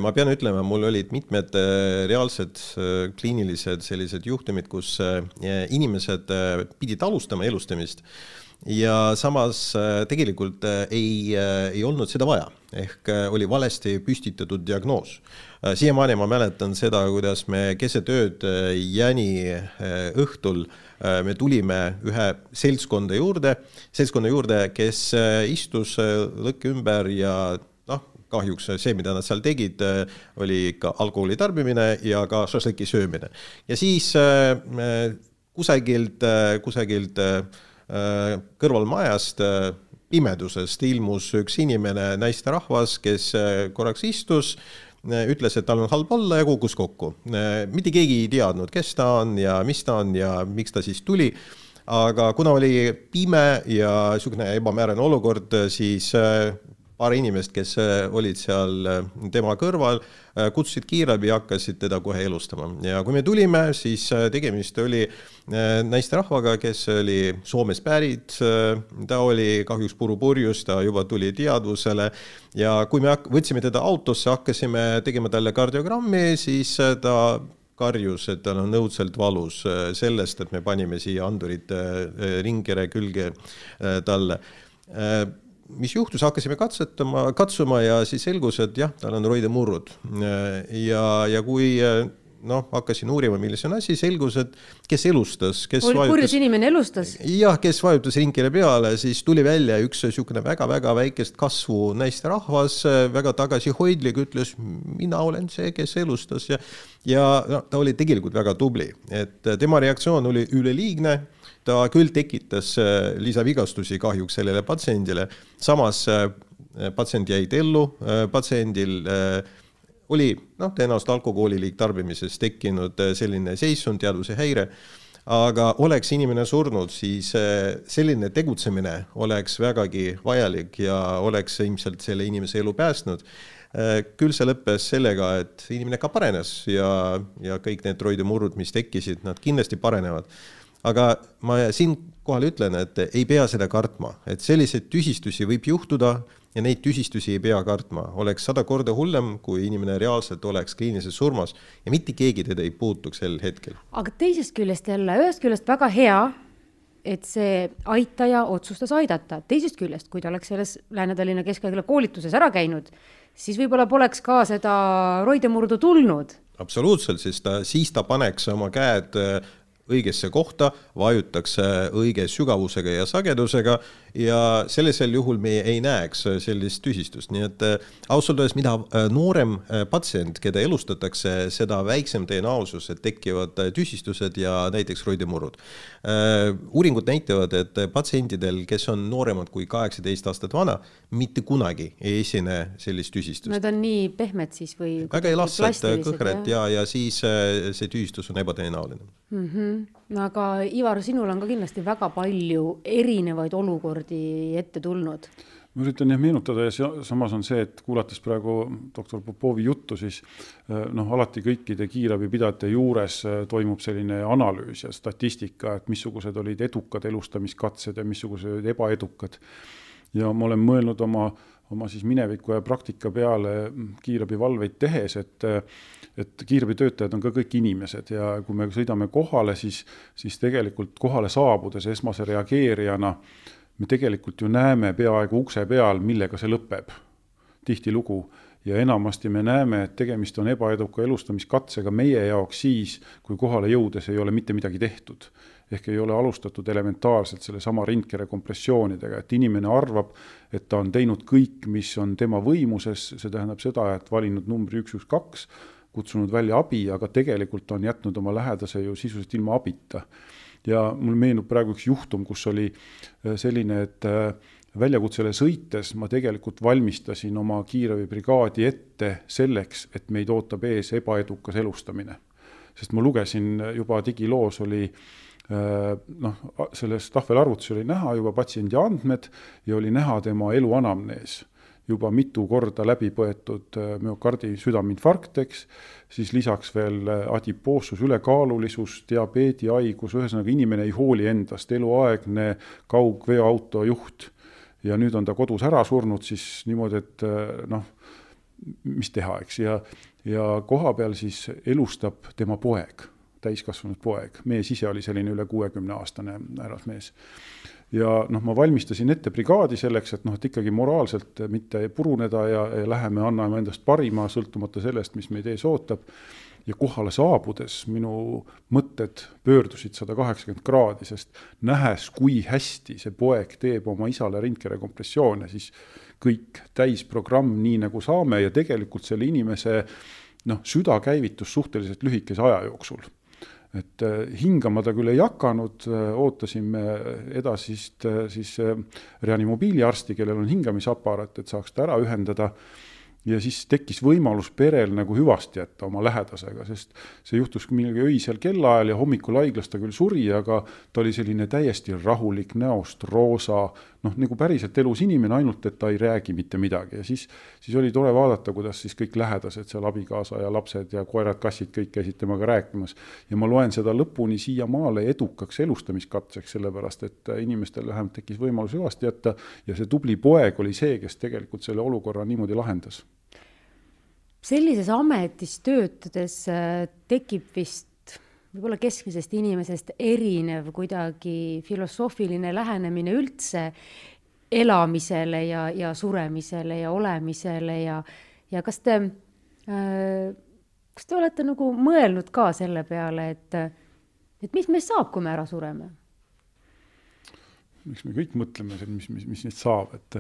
ma pean ütlema, mul olid mitmed reaalsed kliinilised sellised juhtumid, kus inimesed pidid alustama elustamist ja samas tegelikult ei, ei olnud seda vaja, ehk oli valesti püstitatud diagnoos Äh, siiamaani ma mäletan seda, kuidas me keset ööd äh, jäni äh, õhtul me tulime ühe seltskonda juurde, seltskonna juurde, kes istus lõkke ümber ja noh, kahjuks see, mida nad seal tegid, oli ikka alkoholi tarbimine ja ka šašlõki söömine. ja siis kusagilt, kusagilt kõrvalmajast pimedusest ilmus üks inimene, naisterahvas, kes korraks istus ütles, et tal on halb olla ja kukkus kokku. mitte keegi ei teadnud, kes ta on ja mis ta on ja miks ta siis tuli. aga kuna oli pime ja niisugune ebamäärane olukord, siis äh, paar inimest, kes äh, olid seal äh, tema kõrval, kutsusid kiirabi ja hakkasid teda kohe elustama. Ja kui me tulime, siis tegemist oli naisterahvaga, kes oli Soomest pärit, ta oli kahjuks purupurjus, ta juba tuli teadvusele. Ja kui me võtsime teda autosse, hakkasime tegema talle kardiogrammi, siis ta karjus, et tal on õudselt valus sellest, et me panime siia andurid ringkere külge talle mis juhtus, hakkasime katsetama, katsuma ja siis selgus, et jah, tal on roidemurrud. ja, ja kui noh, hakkasin uurima, milles on asi, selgus, et kes elustas, kes oli vajutas, purjus inimene elustas? jah, kes vajutas ringile peale, siis tuli välja üks niisugune väga-väga väikest kasvu naisterahvas, väga tagasihoidlik, ütles, mina olen see, kes elustas ja ja no ta oli tegelikult väga tubli, et tema reaktsioon oli üleliigne ta küll tekitas äh, lisavigastusi kahjuks sellele patsiendile, samas äh, patsient jäid ellu, äh, patsiendil oli noh, tõenäoliselt alkoholi liigtarbimises tekkinud selline seisund, teadvuse häire, aga oleks inimene surnud, siis selline tegutsemine oleks vägagi vajalik ja oleks ilmselt selle inimese elu päästnud. Küll see lõppes sellega, et inimene ka parenes ja, ja kõik need roidumurrud, mis tekkisid, nad kindlasti parenevad aga ma siinkohal ütlen, et ei pea seda kartma, et selliseid tüsistusi võib juhtuda ja neid tüsistusi ei pea kartma, oleks sada korda hullem, kui inimene reaalselt oleks kliinilises surmas ja mitte keegi teda ei puutuks sel hetkel. aga teisest küljest jälle, ühest küljest väga hea, et see aitaja otsustas aidata, teisest küljest, kui ta oleks selles Lääne-Tallinna Keskhaigla koolituses ära käinud, siis võib-olla poleks ka seda roidemurdu tulnud. Absoluutselt, sest ta, siis ta paneks oma käed õigesse kohta, vajutakse õige sügavusega ja sagedusega ja sellisel juhul me ei näeks sellist tüsistust, nii et äh, ausalt öeldes, mida äh, noorem äh, patsient, keda elustatakse, seda väiksem tõenäosus, et tekivad tüsistused ja näiteks roidemurrud. uuringud näitavad, et patsientidel, kes on nooremad kui kaheksateist aastat vana, mitte kunagi ei esine sellist tüsistust. Nad on nii pehmed siis või? väga elastsed, kõhred ja, ja siis see tüsistus on ebatõenäoline mm. -hmm. aga Ivar, sinul on ka kindlasti väga palju erinevaid olukordi ette tulnud. ma üritan jah meenutada ja samas on see, et kuulates praegu doktor Popovi juttu, siis eh, noh, alati kõikide kiirabipidajate juures eh, toimub selline analüüs ja statistika, et missugused olid edukad elustamiskatsed ja missugused olid ebaedukad. ja ma olen mõelnud oma oma siis mineviku ja praktika peale kiirabivalveid tehes, et et kiirabitöötajad on ka kõik inimesed ja kui me sõidame kohale, siis, siis tegelikult kohale saabudes esmase reageerijana me tegelikult ju näeme peaaegu ukse peal, millega see lõpeb, tihtilugu. Ja enamasti me näeme, et tegemist on ebaeduka elustamiskatsega meie jaoks siis, kui kohale jõudes ei ole mitte midagi tehtud. Ehk ei ole alustatud elementaarselt sellesama rindkere kompressioonidega, et inimene arvab, et ta on teinud kõik, mis on tema võimuses, see tähendab seda, et valinud numbri üks, üks, kaks, kutsunud välja abi, aga tegelikult on jätnud oma lähedase ju sisuliselt ilma abita. Ja mul meenub praegu üks juhtum, kus oli äh, selline, et äh, väljakutsele sõites ma tegelikult valmistasin oma kiirabibrigaadi ette selleks, et meid ootab ees ebaedukas elustamine. sest ma lugesin juba digiloos oli äh, noh, selles tahvelarvutuses oli näha juba patsiendi andmed ja oli näha tema elu anamnees juba mitu korda läbi põetud äh, müokardi südameinfarkt, eks, siis lisaks veel äh, adipoossus, ülekaalulisus, diabeedihaigus, ühesõnaga inimene ei hooli endast, eluaegne kaugveoauto juht. Ja nüüd on ta kodus ära surnud, siis niimoodi, et äh, noh, mis teha, eks, ja, ja koha peal siis elustab tema poeg, täiskasvanud poeg, mees ise oli selline üle kuuekümne aastane härrasmees. Ja noh, ma valmistasin ette brigaadi selleks, et noh, et ikkagi moraalselt mitte puruneda ja, ja läheme, anname endast parima, sõltumata sellest, mis meid ees ootab. Ja kohale saabudes minu mõtted pöördusid sada kaheksakümmend kraadi, sest nähes, kui hästi see poeg teeb oma isale rindkere kompressioone, siis kõik täisprogramm, nii nagu saame ja tegelikult selle inimese noh, süda käivitus suhteliselt lühikese aja jooksul et äh, hingama ta küll ei hakanud, äh, ootasime edasist äh, siis reanimobiiliarsti, kellel on hingamisaparaat, et saaks ta ära ühendada. Ja siis tekkis võimalus perel nagu hüvasti jätta oma lähedasega, sest see juhtus millalgi öisel kellaajal ja hommikul haiglas ta küll suri, aga ta oli selline täiesti rahulik, näost roosa, noh, nagu päriselt elus inimene, ainult et ta ei räägi mitte midagi. Ja siis, siis oli tore vaadata, kuidas siis kõik lähedased seal, abikaasa ja lapsed ja koerad-kassid, kõik käisid temaga rääkimas. ja ma loen seda lõpuni siiamaale edukaks elustamiskatseks, sellepärast et inimestel vähemalt tekkis võimalus hüvasti jätta. Ja see tubli poeg oli see, kes tegelikult selle olukorra niimoodi lahendas. Sellises ametis töötades äh, tekib vist võib-olla keskmisest inimesest erinev kuidagi filosoofiline lähenemine üldse elamisele ja, ja suremisele ja olemisele ja, ja kas te äh,, kas te olete nagu mõelnud ka selle peale, et, et mis meist saab, kui me ära sureme? Eks me kõik mõtleme, mis, mis, mis neist saab, et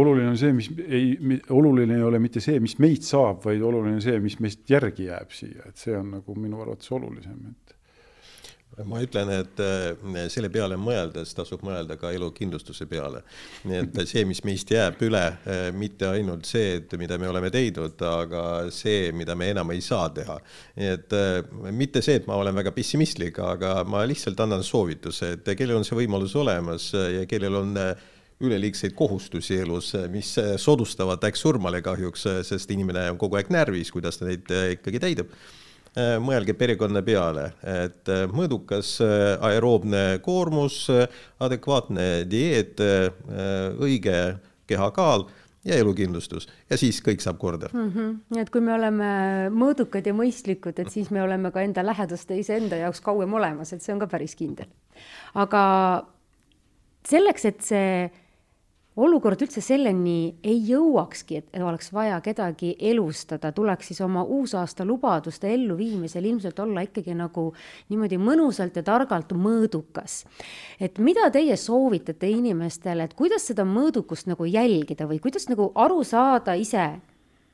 oluline on see, mis ei, oluline ei ole mitte see, mis meist saab, vaid oluline on see, mis meist järgi jääb siia, et see on nagu minu arvates olulisem, et ma ütlen, et äh, selle peale mõeldes tasub mõelda ka elukindlustuse peale. nii et see, mis meist jääb üle, äh, mitte ainult see, et mida me oleme teinud, aga see, mida me enam ei saa teha. nii et äh, mitte see, et ma olen väga pessimistlik, aga ma lihtsalt annan soovituse, et kellel on see võimalus olemas ja kellel on üleliigseid kohustusi elus, mis soodustavad äkki surmale kahjuks, sest inimene on kogu aeg närvis, kuidas ta neid ikkagi täidab mõelge perekonna peale, et äh, mõõdukas äh, aeroobne koormus, adekvaatne dieet, õige kehakaal ja elukindlustus ja siis kõik saab korda mm. -hmm. et kui me oleme mõõdukad ja mõistlikud, et siis me oleme ka enda lähedaste iseenda jaoks kauem olemas, et see on ka päris kindel. aga selleks, et see olukord üldse selleni ei jõuakski, et oleks vaja kedagi elustada, tuleks siis oma uusaasta lubaduste elluviimisel ilmselt olla ikkagi nagu niimoodi mõnusalt ja targalt mõõdukas. et mida teie soovitate inimestele, et kuidas seda mõõdukust nagu jälgida või kuidas nagu aru saada ise,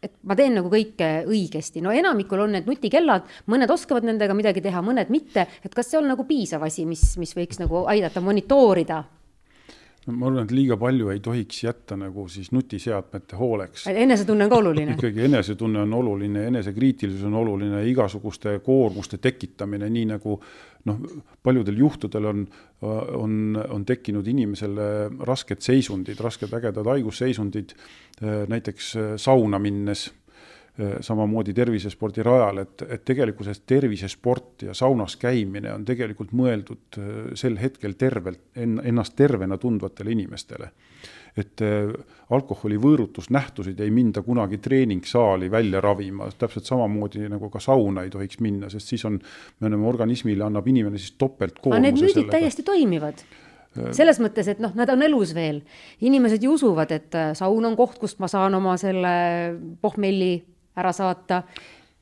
et ma teen nagu kõike õigesti, no enamikul on need nutikellad, mõned oskavad nendega midagi teha, mõned mitte, et kas see on nagu piisav asi, mis, mis võiks nagu aidata monitoorida ma arvan, et liiga palju ei tohiks jätta nagu siis nutiseadmete hooleks. enesetunne on ka oluline. ikkagi enesetunne on oluline, enesekriitilisus on oluline, igasuguste koormuste tekitamine, nii nagu noh, paljudel juhtudel on, on, on tekkinud inimesele rasked seisundid, rasked ägedad haigusseisundid, näiteks sauna minnes samamoodi tervisespordi rajal, et, et tegelikkuses tervisesport ja saunas käimine on tegelikult mõeldud äh, sel hetkel tervelt, ennast tervena tundvatele inimestele. et äh, alkoholi võõrutusnähtusid ei minda kunagi treeningsaali välja ravima, täpselt samamoodi nagu ka sauna ei tohiks minna, sest siis on, me oleme organismile, annab inimene siis topeltkoormuse. Need müüdid täiesti toimivad selles mõttes, et noh, nad on elus veel, inimesed ju usuvad, et saun on koht, kust ma saan oma selle pohmelli ära saata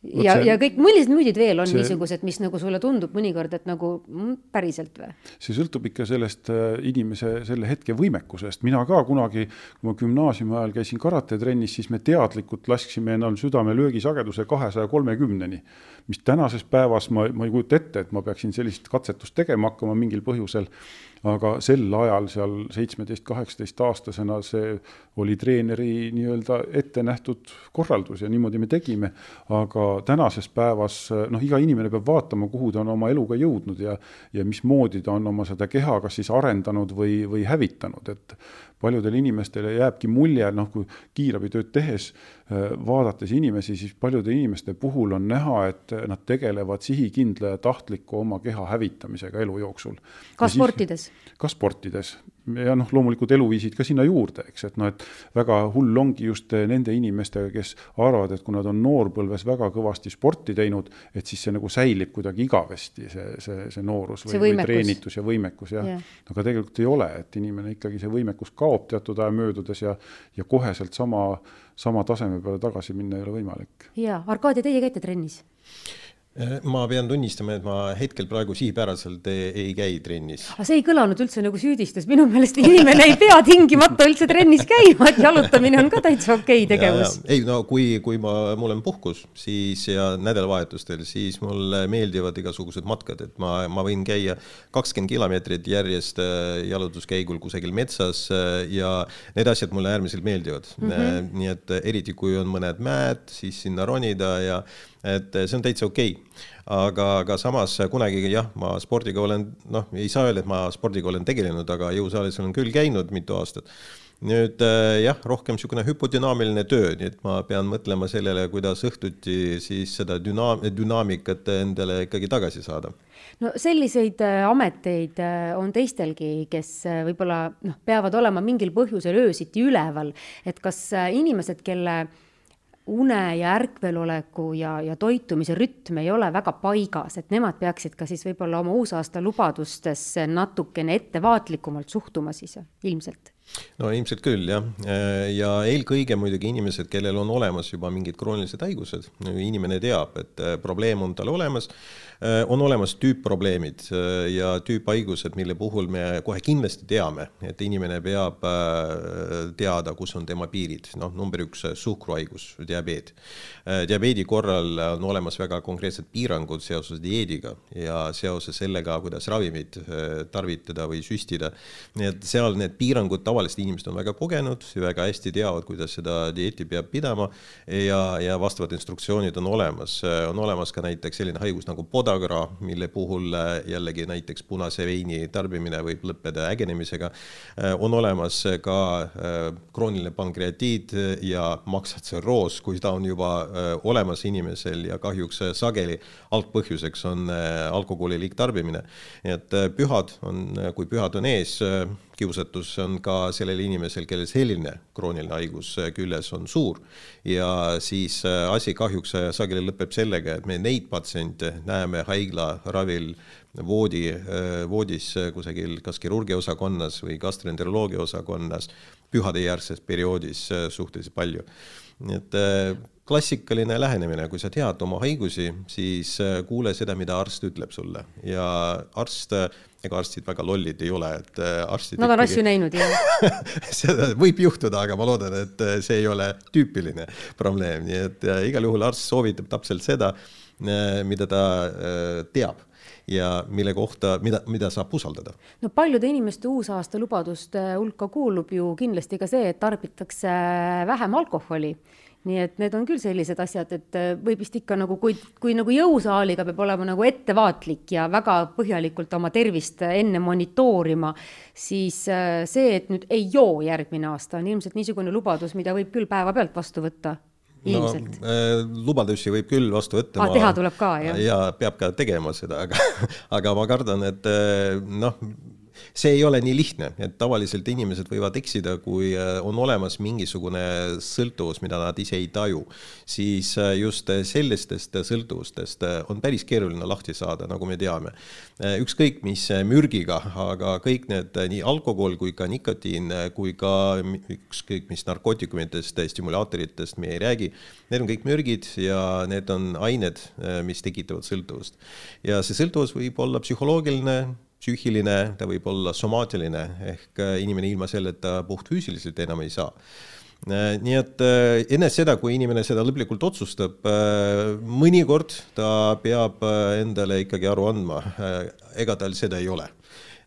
ja ja kõik, millised müüdid veel on see... niisugused, mis nagu sulle tundub mõnikord, et nagu mm, päriselt või? see sõltub ikka sellest äh, inimese selle hetke võimekusest, mina ka kunagi, kui ma gümnaasiumi ajal käisin karatetrennis, siis me teadlikult lasksime ennal südame löögisageduse kahesaja kolmekümneni. mis tänases päevas ma, ma ei kujuta ette, et ma peaksin sellist katsetust tegema hakkama mingil põhjusel aga sel ajal seal seitsmeteist, kaheksateist aastasena see oli treeneri nii-öelda ette nähtud korraldus ja niimoodi me tegime. aga tänases päevas noh, iga inimene peab vaatama, kuhu ta on oma eluga jõudnud ja, ja mismoodi ta on oma seda keha kas siis arendanud või, või hävitanud, et paljudele inimestele jääbki mulje, noh, kui kiirabitööd tehes äh, vaadates inimesi, siis paljude inimeste puhul on näha, et nad tegelevad sihikindla ja tahtliku oma keha hävitamisega elu jooksul. ka sportides? ka sportides ja noh, loomulikult eluviisid ka sinna juurde, eks, et noh, et väga hull ongi just nende inimestega, kes arvavad, et kui nad on noorpõlves väga kõvasti sporti teinud, et siis see nagu säilib kuidagi igavesti, see, see, see noorus või, või treenitus ja võimekus jah yeah.. aga tegelikult ei ole, et inimene ikkagi see võimekus kaob teatud aja möödudes ja, ja koheselt sama, sama taseme peale tagasi minna ei ole võimalik. ja, Arkadi, teie käite trennis? Ma pean tunnistama, et ma hetkel praegu sihipäraselt ei, ei käi trennis. aga see ei kõlanud üldse nagu süüdistus, minu meelest inimene ei pea tingimata üldse trennis käima, et jalutamine on ka täitsa okei okay tegevus. ei no kui, kui ma, mul on puhkus, siis ja nädalavahetustel, siis mulle meeldivad igasugused matkad, et ma, ma võin käia kakskümmend kilomeetrit järjest äh, jalutuskäigul kusagil metsas äh, ja need asjad mulle äärmiselt meeldivad mm. -hmm. nii et eriti, kui on mõned mäed, siis sinna ronida ja et see on täitsa okei okay. aga, aga samas kunagi jah, ma spordiga olen, noh, ei saa öelda, et ma spordiga olen tegelenud, aga jõusaalis olen küll käinud mitu aastat. nüüd äh, jah, rohkem niisugune hüpodünaamiline töö, nii et ma pean mõtlema sellele, kuidas õhtuti siis seda dünaam-, dünaamikat endale ikkagi tagasi saada no selliseid äh, ameteid on teistelgi, kes võib-olla noh, peavad olema mingil põhjusel öösiti üleval, et kas inimesed, kelle une ja ärkveloleku ja, ja toitumise rütm ei ole väga paigas, et nemad peaksid ka siis võib-olla oma uusaasta lubadustesse natukene ettevaatlikumalt suhtuma siis ilmselt. No ilmselt küll jah, ja eelkõige muidugi inimesed, kellel on olemas juba mingid kroonilised haigused, inimene teab, et probleem on tal olemas on olemas tüüpprobleemid äh, ja tüüphaigused, mille puhul me kohe kindlasti teame, et inimene peab äh, teada, kus on tema piirid, noh, number üks, suhkruhaigus, diabeet. diabeedi korral on olemas väga konkreetsed piirangud seoses dieediga ja seoses sellega, kuidas ravimeid tarvitada või süstida. nii et seal need piirangud tavaliselt inimesed on väga kogenud, väga hästi teavad, kuidas seda dieeti peab pidama ja, ja vastavad instruktsioonid on olemas. on olemas ka näiteks selline haigus nagu pod-, podagra, mille puhul äh, jällegi näiteks punase veini tarbimine võib lõppeda ägenemisega. Äh, on olemas ka äh, krooniline pankreatiit ja maksatseroos, kui ta on juba olemas inimesel ja kahjuks sageli algpõhjuseks on alkoholi liigtarbimine. nii et pühad on, kui pühad on ees, kiusatus on ka sellel inimesel, kellel selline krooniline haigus küljes on suur ja siis asi kahjuks sageli lõpeb sellega, et me neid patsiente näeme haiglaravil voodi, voodis kusagil kas kirurgiaosakonnas või gastroenteroloogia osakonnas pühadejärgses perioodis suhteliselt palju. nii et klassikaline lähenemine, kui sa tead oma haigusi, siis äh, kuule seda, mida arst ütleb sulle. Ja arst, äh, ega arstid väga lollid ei ole, et äh, arstid Nad on ikkagi... asju näinud, jah. Seda võib juhtuda, aga ma loodan, et see ei ole tüüpiline probleem, nii et igal juhul arst soovitab täpselt seda, mida ta teab ja mille kohta, mida, mida saab usaldada. no paljude inimeste uusaasta lubaduste hulka kuulub ju kindlasti ka see, et tarbitakse vähem alkoholi nii et need on küll sellised asjad, et äh, võib vist ikka nagu, kui, kui nagu jõusaaliga peab olema nagu ettevaatlik ja väga põhjalikult oma tervist enne monitoorima, siis äh, see, et nüüd ei joo järgmine aasta, on ilmselt niisugune lubadus, mida võib küll päevapealt vastu võtta ilmselt no,. Äh, lubadusi võib küll vastu võtta ah,. teha tuleb ka, jah? ja peab ka tegema seda, aga, aga ma kardan, et noh, see ei ole nii lihtne, et tavaliselt inimesed võivad eksida, kui on olemas mingisugune sõltuvus, mida nad ise ei taju, siis just sellistest sõltuvustest on päris keeruline lahti saada, nagu me teame. ükskõik mis mürgiga, aga kõik need nii alkohol kui ka nikotiin kui ka ükskõik mis narkootikumidest, stimulaatoritest me ei räägi, need on kõik mürgid ja need on ained, mis tekitavad sõltuvust. ja see sõltuvus võib olla psühholoogiline, psüühiline, ta võib olla somaatiline ehk inimene ilma selleta puhtfüüsiliselt enam ei saa. Nii et enne seda, kui inimene seda lõplikult otsustab, mõnikord ta peab endale ikkagi aru andma, ega tal seda ei ole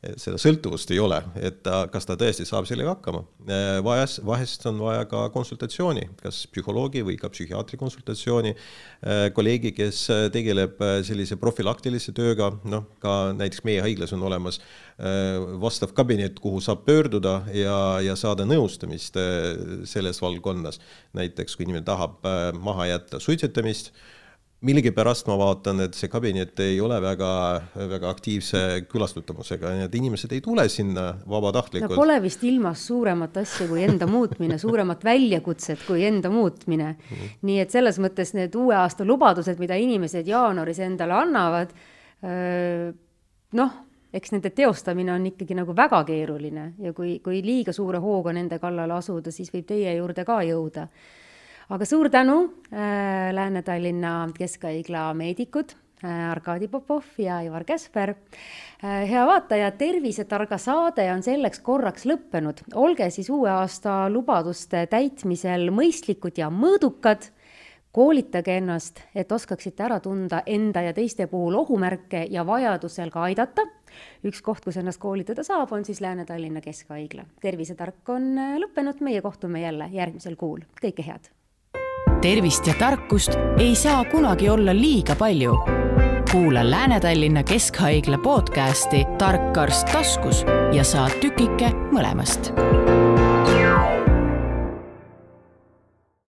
seda sõltuvust ei ole, et ta, kas ta tõesti saab sellega hakkama. vajas, vahest on vaja ka konsultatsiooni, kas psühholoogi või ka psühhiaatri konsultatsiooni, kolleegi, kes tegeleb sellise profülaktilise tööga, noh, ka näiteks meie haiglas on olemas vastav kabinet, kuhu saab pöörduda ja, ja saada nõustamist selles valdkonnas. näiteks kui inimene tahab maha jätta suitsetamist millegipärast ma vaatan, et see kabinet ei ole väga, väga aktiivse külastatavusega, nii et inimesed ei tule sinna vabatahtlikult. no pole vist ilmas suuremat asja kui enda muutmine, suuremat väljakutset kui enda muutmine mm. -hmm. nii et selles mõttes need uue aasta lubadused, mida inimesed jaanuaris endale annavad, noh, eks nende teostamine on ikkagi nagu väga keeruline ja kui, kui liiga suure hooga nende kallale asuda, siis võib teie juurde ka jõuda aga suur tänu äh, Lääne-Tallinna Keskhaigla meedikud äh, Arkadi Popov ja Ivar Käsper äh,. hea vaataja, Tervisetarga saade on selleks korraks lõppenud. olge siis uue aasta lubaduste täitmisel mõistlikud ja mõõdukad koolitage ennast, et oskaksite ära tunda enda ja teiste puhul ohumärke ja vajadusel ka aidata. üks koht, kus ennast koolitada saab, on siis Lääne-Tallinna Keskhaigla. tervisetark on äh, lõppenud, meie kohtume jälle järgmisel kuul, kõike head tervist ja tarkust ei saa kunagi olla liiga palju. kuula Lääne-Tallinna Keskhaigla podcasti Tark arst taskus ja saad tükike mõlemast